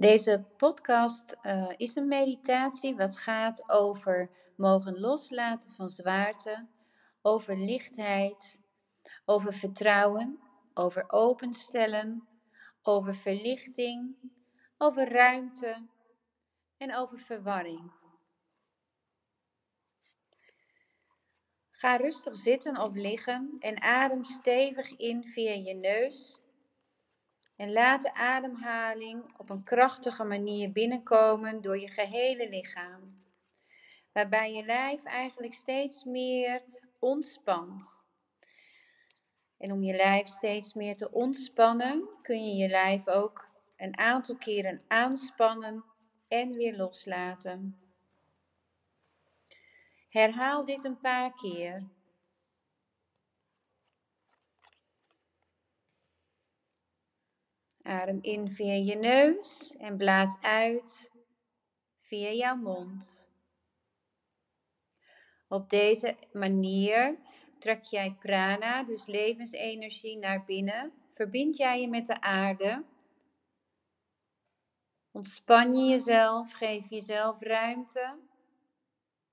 Deze podcast uh, is een meditatie wat gaat over mogen loslaten van zwaarte, over lichtheid, over vertrouwen, over openstellen, over verlichting, over ruimte en over verwarring. Ga rustig zitten of liggen en adem stevig in via je neus. En laat de ademhaling op een krachtige manier binnenkomen door je gehele lichaam. Waarbij je lijf eigenlijk steeds meer ontspant. En om je lijf steeds meer te ontspannen, kun je je lijf ook een aantal keren aanspannen en weer loslaten. Herhaal dit een paar keer. Adem in via je neus en blaas uit via jouw mond. Op deze manier trek jij prana, dus levensenergie, naar binnen. Verbind jij je met de aarde. Ontspan je jezelf, geef jezelf ruimte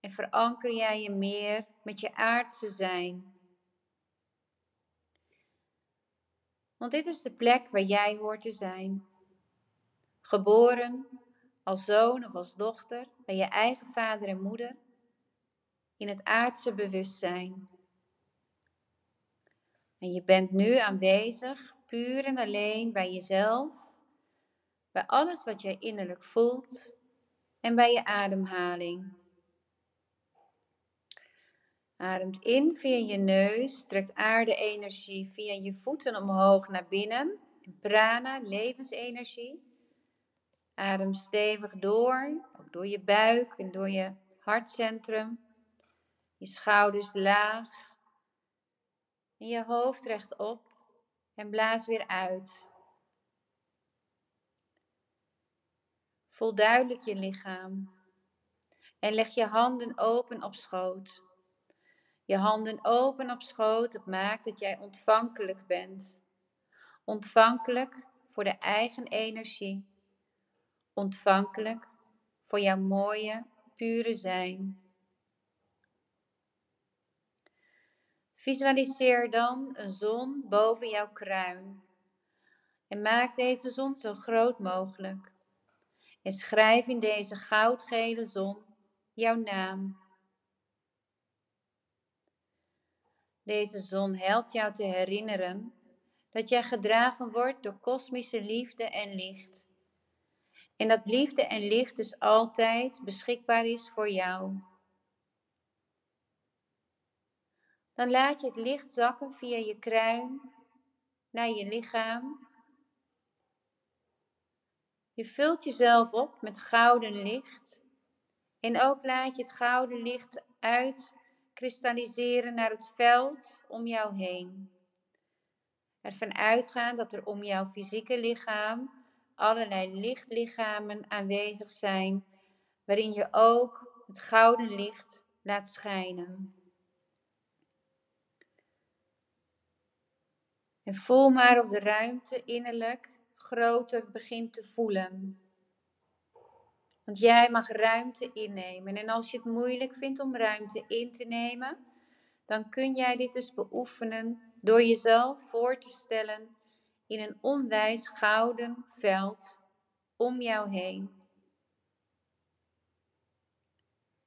en veranker jij je meer met je aardse zijn. Want dit is de plek waar jij hoort te zijn. Geboren als zoon of als dochter bij je eigen vader en moeder in het aardse bewustzijn. En je bent nu aanwezig, puur en alleen bij jezelf, bij alles wat jij innerlijk voelt en bij je ademhaling. Ademt in via je neus, trekt aarde-energie via je voeten omhoog naar binnen. Prana, levensenergie. Adem stevig door, ook door je buik en door je hartcentrum. Je schouders laag. En je hoofd rechtop. En blaas weer uit. Voel duidelijk je lichaam. En leg je handen open op schoot. Je handen open op schoot, het maakt dat jij ontvankelijk bent. Ontvankelijk voor de eigen energie. Ontvankelijk voor jouw mooie, pure zijn. Visualiseer dan een zon boven jouw kruin. En maak deze zon zo groot mogelijk. En schrijf in deze goudgele zon jouw naam. Deze zon helpt jou te herinneren dat jij gedragen wordt door kosmische liefde en licht. En dat liefde en licht dus altijd beschikbaar is voor jou. Dan laat je het licht zakken via je kruin naar je lichaam. Je vult jezelf op met gouden licht. En ook laat je het gouden licht uit kristalliseren naar het veld om jou heen. Ervan uitgaan dat er om jouw fysieke lichaam allerlei lichtlichamen aanwezig zijn, waarin je ook het gouden licht laat schijnen. En voel maar of de ruimte innerlijk groter begint te voelen. Want jij mag ruimte innemen. En als je het moeilijk vindt om ruimte in te nemen, dan kun jij dit dus beoefenen door jezelf voor te stellen in een onwijs gouden veld om jou heen.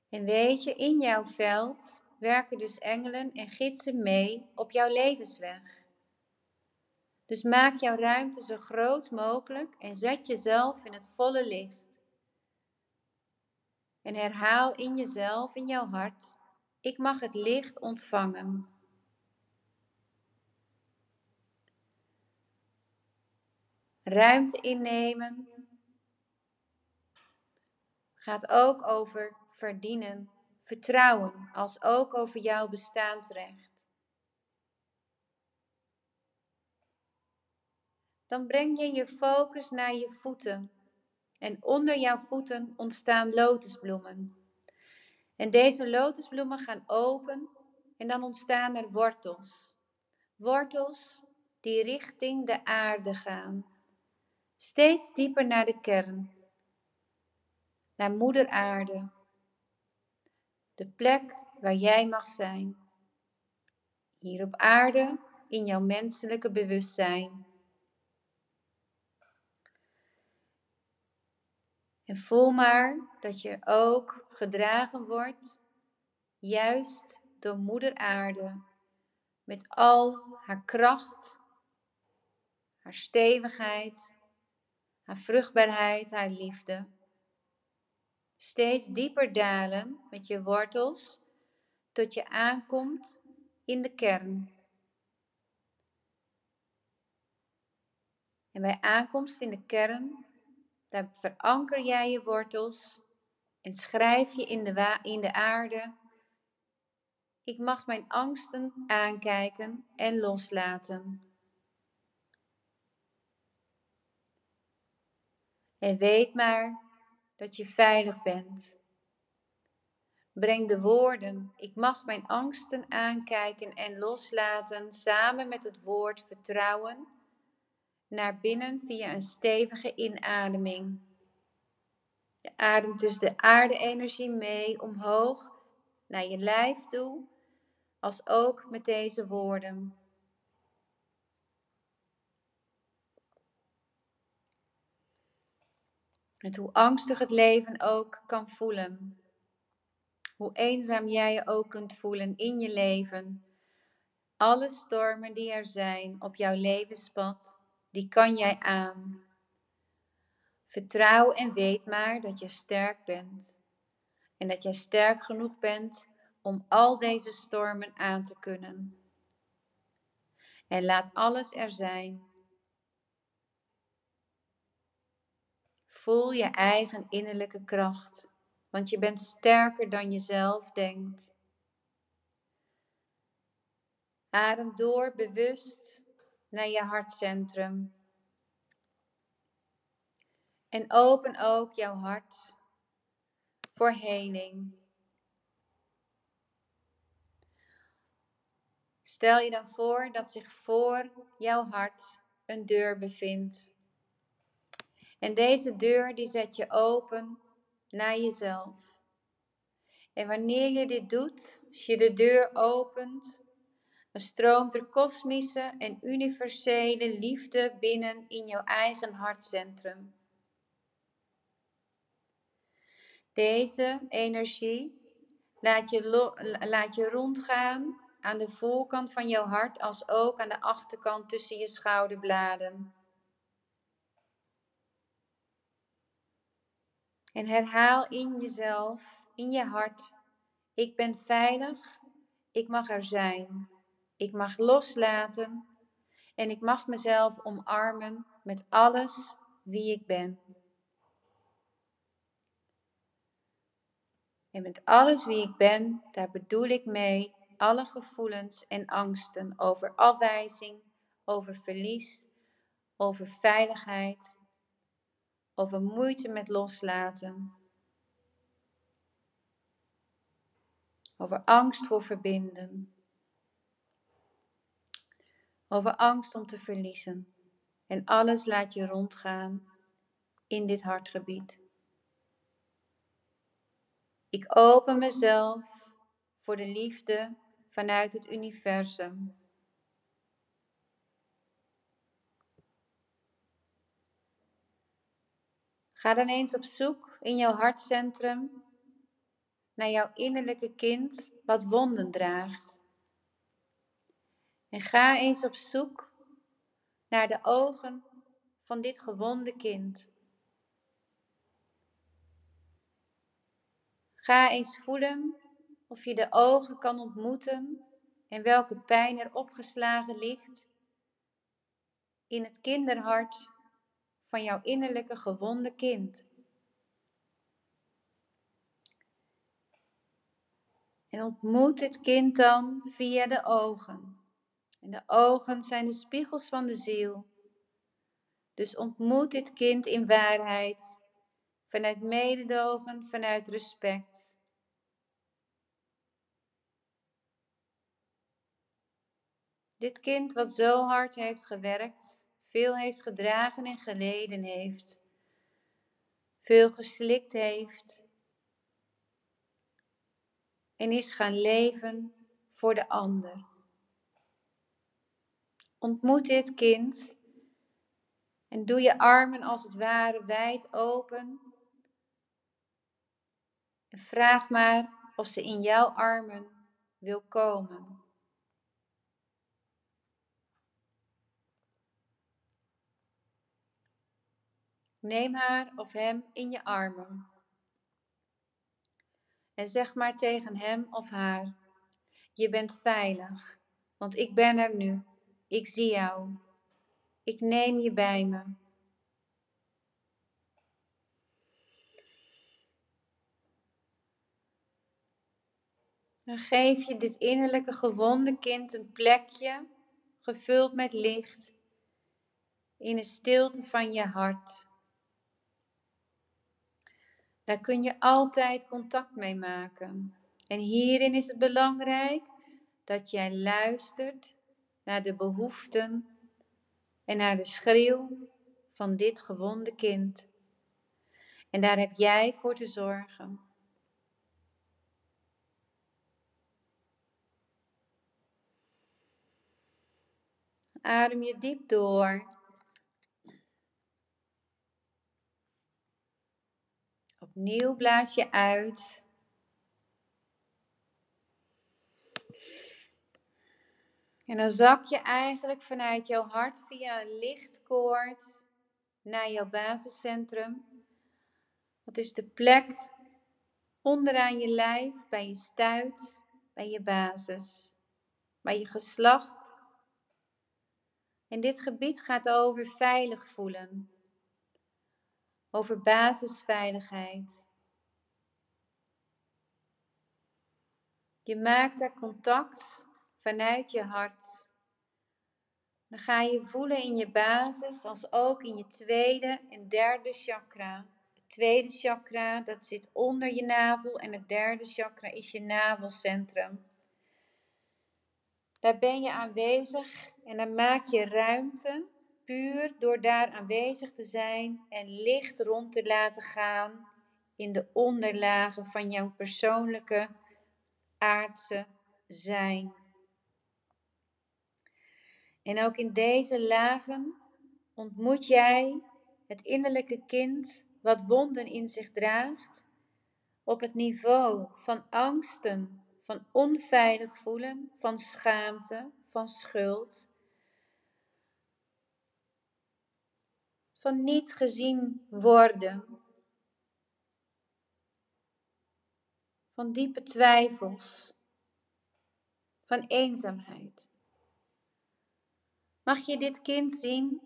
En weet je, in jouw veld werken dus engelen en gidsen mee op jouw levensweg. Dus maak jouw ruimte zo groot mogelijk en zet jezelf in het volle licht. En herhaal in jezelf, in jouw hart, ik mag het licht ontvangen. Ruimte innemen gaat ook over verdienen, vertrouwen, als ook over jouw bestaansrecht. Dan breng je je focus naar je voeten en onder jouw voeten ontstaan lotusbloemen. En deze lotusbloemen gaan open en dan ontstaan er wortels. Wortels die richting de aarde gaan. Steeds dieper naar de kern. Naar Moeder Aarde. De plek waar jij mag zijn. Hier op aarde in jouw menselijke bewustzijn. En voel maar dat je ook gedragen wordt, juist door Moeder Aarde, met al haar kracht, haar stevigheid, haar vruchtbaarheid, haar liefde. Steeds dieper dalen met je wortels tot je aankomt in de kern. En bij aankomst in de kern, daar veranker jij je wortels en schrijf je in de, in de aarde. Ik mag mijn angsten aankijken en loslaten. En weet maar dat je veilig bent. Breng de woorden, ik mag mijn angsten aankijken en loslaten, samen met het woord vertrouwen, naar binnen via een stevige inademing. Je ademt dus de aarde-energie mee omhoog naar je lijf toe, als ook met deze woorden. Met hoe angstig het leven ook kan voelen. Hoe eenzaam jij je ook kunt voelen in je leven. Alle stormen die er zijn op jouw levenspad, die kan jij aan. Vertrouw en weet maar dat je sterk bent. En dat jij sterk genoeg bent om al deze stormen aan te kunnen. En laat alles er zijn Voel je eigen innerlijke kracht, want je bent sterker dan je zelf denkt. Adem door bewust naar je hartcentrum. En open ook jouw hart voor heling. Stel je dan voor dat zich voor jouw hart een deur bevindt. En deze deur die zet je open naar jezelf. En wanneer je dit doet, als je de deur opent, dan stroomt er kosmische en universele liefde binnen in jouw eigen hartcentrum. Deze energie laat je, laat je rondgaan aan de voorkant van jouw hart als ook aan de achterkant tussen je schouderbladen. En herhaal in jezelf, in je hart, ik ben veilig, ik mag er zijn, ik mag loslaten en ik mag mezelf omarmen met alles wie ik ben. En met alles wie ik ben, daar bedoel ik mee alle gevoelens en angsten over afwijzing, over verlies, over veiligheid over moeite met loslaten, over angst voor verbinden, over angst om te verliezen. En alles laat je rondgaan in dit hartgebied. Ik open mezelf voor de liefde vanuit het universum. Ga dan eens op zoek in jouw hartcentrum naar jouw innerlijke kind wat wonden draagt. En ga eens op zoek naar de ogen van dit gewonde kind. Ga eens voelen of je de ogen kan ontmoeten en welke pijn er opgeslagen ligt in het kinderhart van jouw innerlijke gewonde kind. En ontmoet dit kind dan via de ogen. En de ogen zijn de spiegels van de ziel. Dus ontmoet dit kind in waarheid, vanuit mededogen, vanuit respect. Dit kind wat zo hard heeft gewerkt veel heeft gedragen en geleden heeft, veel geslikt heeft en is gaan leven voor de ander. Ontmoet dit kind en doe je armen als het ware wijd open. En vraag maar of ze in jouw armen wil komen. Neem haar of hem in je armen. En zeg maar tegen hem of haar: Je bent veilig, want ik ben er nu. Ik zie jou. Ik neem je bij me. Dan geef je dit innerlijke gewonde kind een plekje, gevuld met licht, in de stilte van je hart. Daar kun je altijd contact mee maken. En hierin is het belangrijk dat jij luistert naar de behoeften en naar de schreeuw van dit gewonde kind. En daar heb jij voor te zorgen. Adem je diep door. Opnieuw blaas je uit. En dan zak je eigenlijk vanuit jouw hart via een lichtkoord naar jouw basiscentrum. Dat is de plek onderaan je lijf, bij je stuit, bij je basis, bij je geslacht. En dit gebied gaat over veilig voelen, over basisveiligheid. Je maakt daar contact vanuit je hart. Dan ga je voelen in je basis als ook in je tweede en derde chakra. Het tweede chakra dat zit onder je navel en het derde chakra is je navelcentrum. Daar ben je aanwezig en dan maak je ruimte puur door daar aanwezig te zijn en licht rond te laten gaan in de onderlagen van jouw persoonlijke aardse zijn. En ook in deze lagen ontmoet jij het innerlijke kind wat wonden in zich draagt, op het niveau van angsten, van onveilig voelen, van schaamte, van schuld, van niet gezien worden, van diepe twijfels, van eenzaamheid. Mag je dit kind zien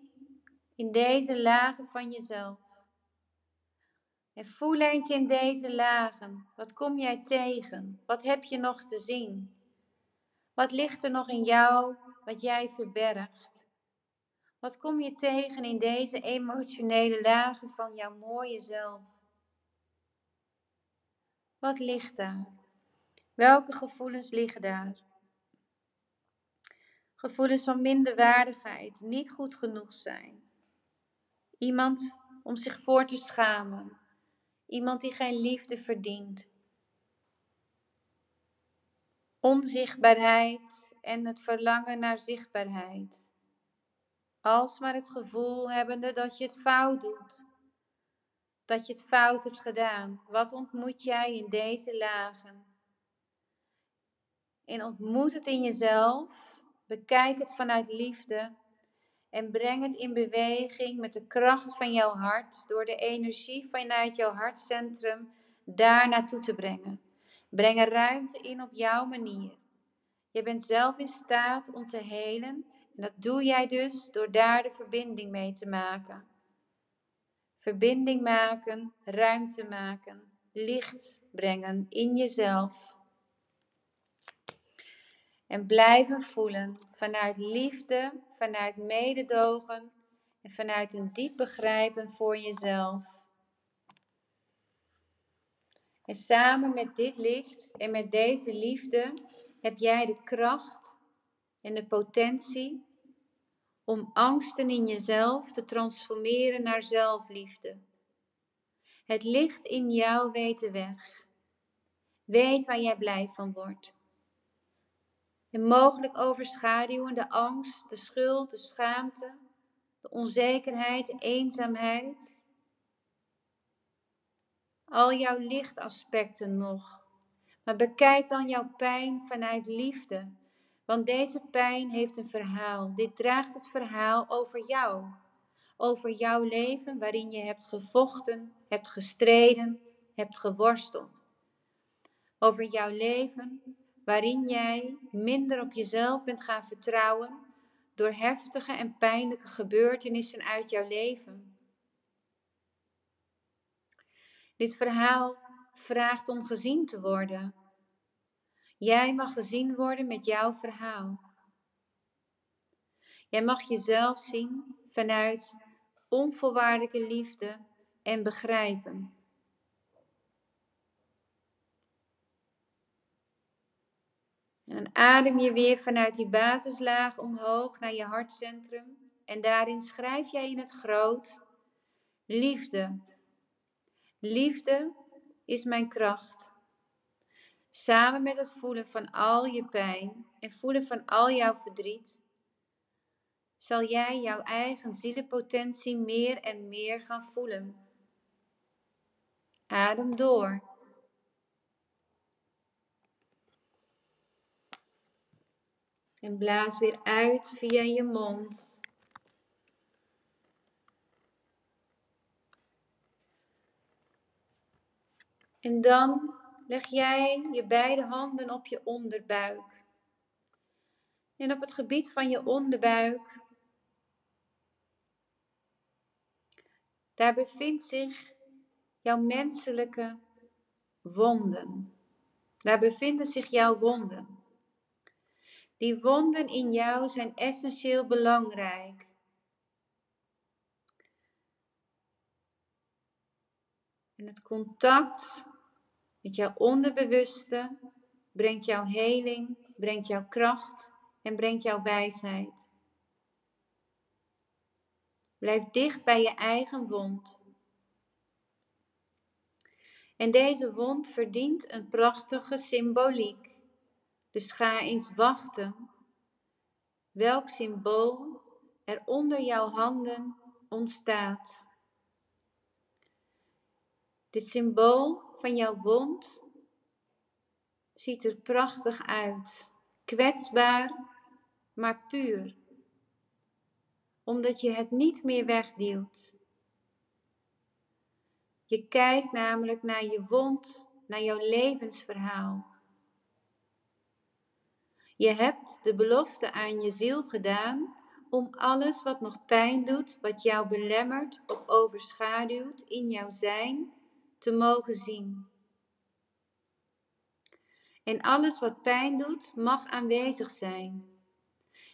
in deze lagen van jezelf? En voel eens in deze lagen. Wat kom jij tegen? Wat heb je nog te zien? Wat ligt er nog in jou wat jij verbergt? Wat kom je tegen in deze emotionele lagen van jouw mooie zelf? Wat ligt daar? Welke gevoelens liggen daar? Gevoelens van minderwaardigheid, niet goed genoeg zijn. Iemand om zich voor te schamen. Iemand die geen liefde verdient. Onzichtbaarheid en het verlangen naar zichtbaarheid. Alsmaar het gevoel hebbende dat je het fout doet. Dat je het fout hebt gedaan. Wat ontmoet jij in deze lagen? En ontmoet het in jezelf Bekijk het vanuit liefde en breng het in beweging met de kracht van jouw hart door de energie vanuit jouw hartcentrum daar naartoe te brengen. Breng ruimte in op jouw manier. Je bent zelf in staat om te helen en dat doe jij dus door daar de verbinding mee te maken. Verbinding maken, ruimte maken, licht brengen in jezelf. En blijven voelen vanuit liefde, vanuit mededogen en vanuit een diep begrijpen voor jezelf. En samen met dit licht en met deze liefde heb jij de kracht en de potentie om angsten in jezelf te transformeren naar zelfliefde. Het licht in jou weet de weg. Weet waar jij blij van wordt. En mogelijk overschaduwen de angst, de schuld, de schaamte, de onzekerheid, de eenzaamheid. Al jouw lichtaspecten nog. Maar bekijk dan jouw pijn vanuit liefde. Want deze pijn heeft een verhaal. Dit draagt het verhaal over jou. Over jouw leven waarin je hebt gevochten, hebt gestreden, hebt geworsteld. Over jouw leven waarin jij minder op jezelf bent gaan vertrouwen door heftige en pijnlijke gebeurtenissen uit jouw leven. Dit verhaal vraagt om gezien te worden. Jij mag gezien worden met jouw verhaal. Jij mag jezelf zien vanuit onvoorwaardelijke liefde en begrijpen. En adem je weer vanuit die basislaag omhoog naar je hartcentrum. En daarin schrijf jij in het groot: Liefde. Liefde is mijn kracht. Samen met het voelen van al je pijn en voelen van al jouw verdriet, zal jij jouw eigen zielenpotentie meer en meer gaan voelen. Adem door. En blaas weer uit via je mond. En dan leg jij je beide handen op je onderbuik. En op het gebied van je onderbuik, daar bevindt zich jouw menselijke wonden. Daar bevinden zich jouw wonden. Die wonden in jou zijn essentieel belangrijk. En het contact met jouw onderbewuste brengt jouw heling, brengt jouw kracht en brengt jouw wijsheid. Blijf dicht bij je eigen wond. En deze wond verdient een prachtige symboliek. Dus ga eens wachten welk symbool er onder jouw handen ontstaat. Dit symbool van jouw wond ziet er prachtig uit. Kwetsbaar, maar puur. Omdat je het niet meer wegduwt. Je kijkt namelijk naar je wond, naar jouw levensverhaal. Je hebt de belofte aan je ziel gedaan om alles wat nog pijn doet, wat jou belemmert of overschaduwt in jouw zijn, te mogen zien. En alles wat pijn doet, mag aanwezig zijn.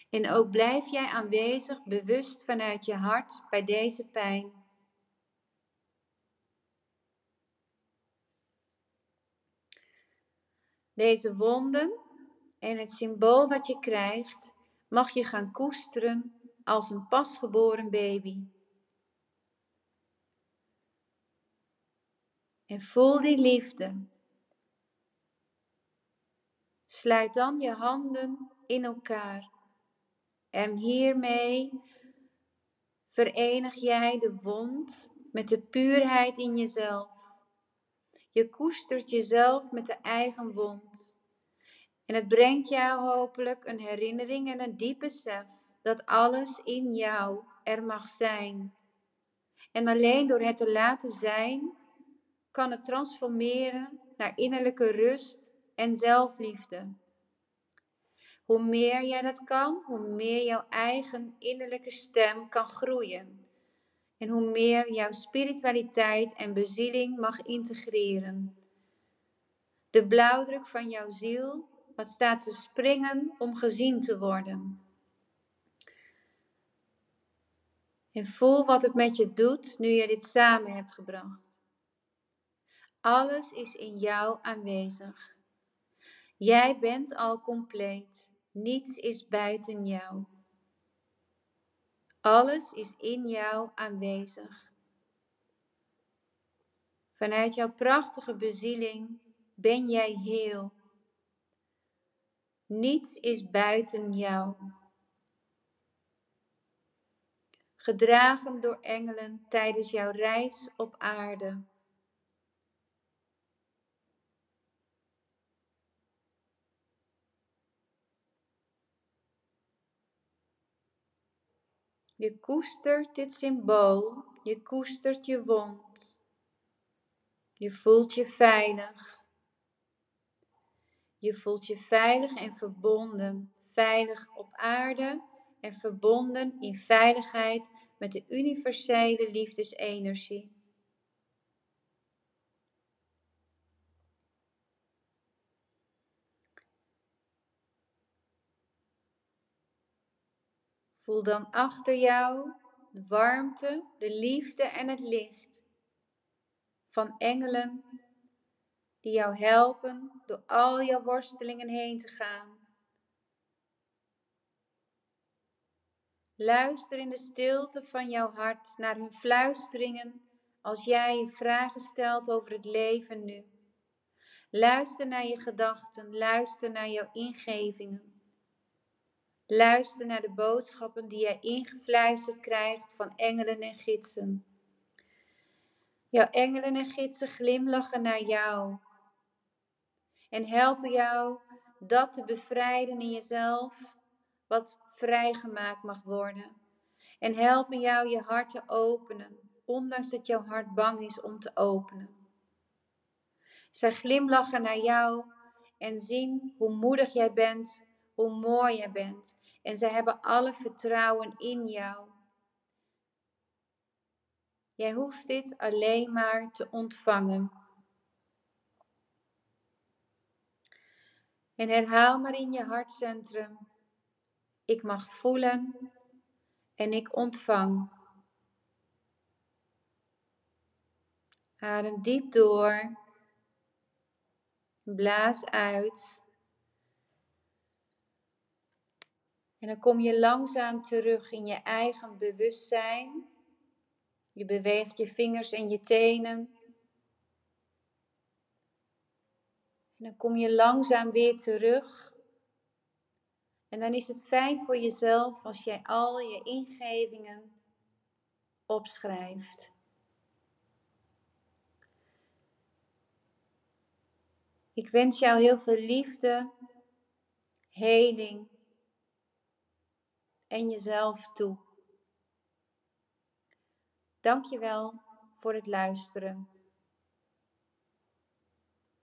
En ook blijf jij aanwezig, bewust vanuit je hart bij deze pijn. Deze wonden en het symbool wat je krijgt, mag je gaan koesteren als een pasgeboren baby. En voel die liefde. Sluit dan je handen in elkaar. En hiermee verenig jij de wond met de puurheid in jezelf. Je koestert jezelf met de eigen wond. En het brengt jou hopelijk een herinnering en een diep besef dat alles in jou er mag zijn. En alleen door het te laten zijn, kan het transformeren naar innerlijke rust en zelfliefde. Hoe meer jij dat kan, hoe meer jouw eigen innerlijke stem kan groeien. En hoe meer jouw spiritualiteit en bezieling mag integreren. De blauwdruk van jouw ziel wat staat te springen om gezien te worden. En voel wat het met je doet nu je dit samen hebt gebracht. Alles is in jou aanwezig. Jij bent al compleet. Niets is buiten jou. Alles is in jou aanwezig. Vanuit jouw prachtige bezieling ben jij heel. Niets is buiten jou. Gedragen door engelen tijdens jouw reis op aarde. Je koestert dit symbool, je koestert je wond. Je voelt je veilig. Je voelt je veilig en verbonden, veilig op aarde en verbonden in veiligheid met de universele liefdesenergie. Voel dan achter jou de warmte, de liefde en het licht van engelen die jou helpen door al jouw worstelingen heen te gaan. Luister in de stilte van jouw hart naar hun fluisteringen als jij je vragen stelt over het leven nu. Luister naar je gedachten, luister naar jouw ingevingen. Luister naar de boodschappen die jij ingefluisterd krijgt van engelen en gidsen. Jouw engelen en gidsen glimlachen naar jou en helpen jou dat te bevrijden in jezelf wat vrijgemaakt mag worden. En helpen jou je hart te openen, ondanks dat jouw hart bang is om te openen. Zij glimlachen naar jou en zien hoe moedig jij bent, hoe mooi jij bent. En zij hebben alle vertrouwen in jou. Jij hoeft dit alleen maar te ontvangen. En herhaal maar in je hartcentrum. Ik mag voelen en ik ontvang. Adem diep door. Blaas uit. En dan kom je langzaam terug in je eigen bewustzijn. Je beweegt je vingers en je tenen. En dan kom je langzaam weer terug. En dan is het fijn voor jezelf als jij al je ingevingen opschrijft. Ik wens jou heel veel liefde, heling en jezelf toe. Dankjewel voor het luisteren.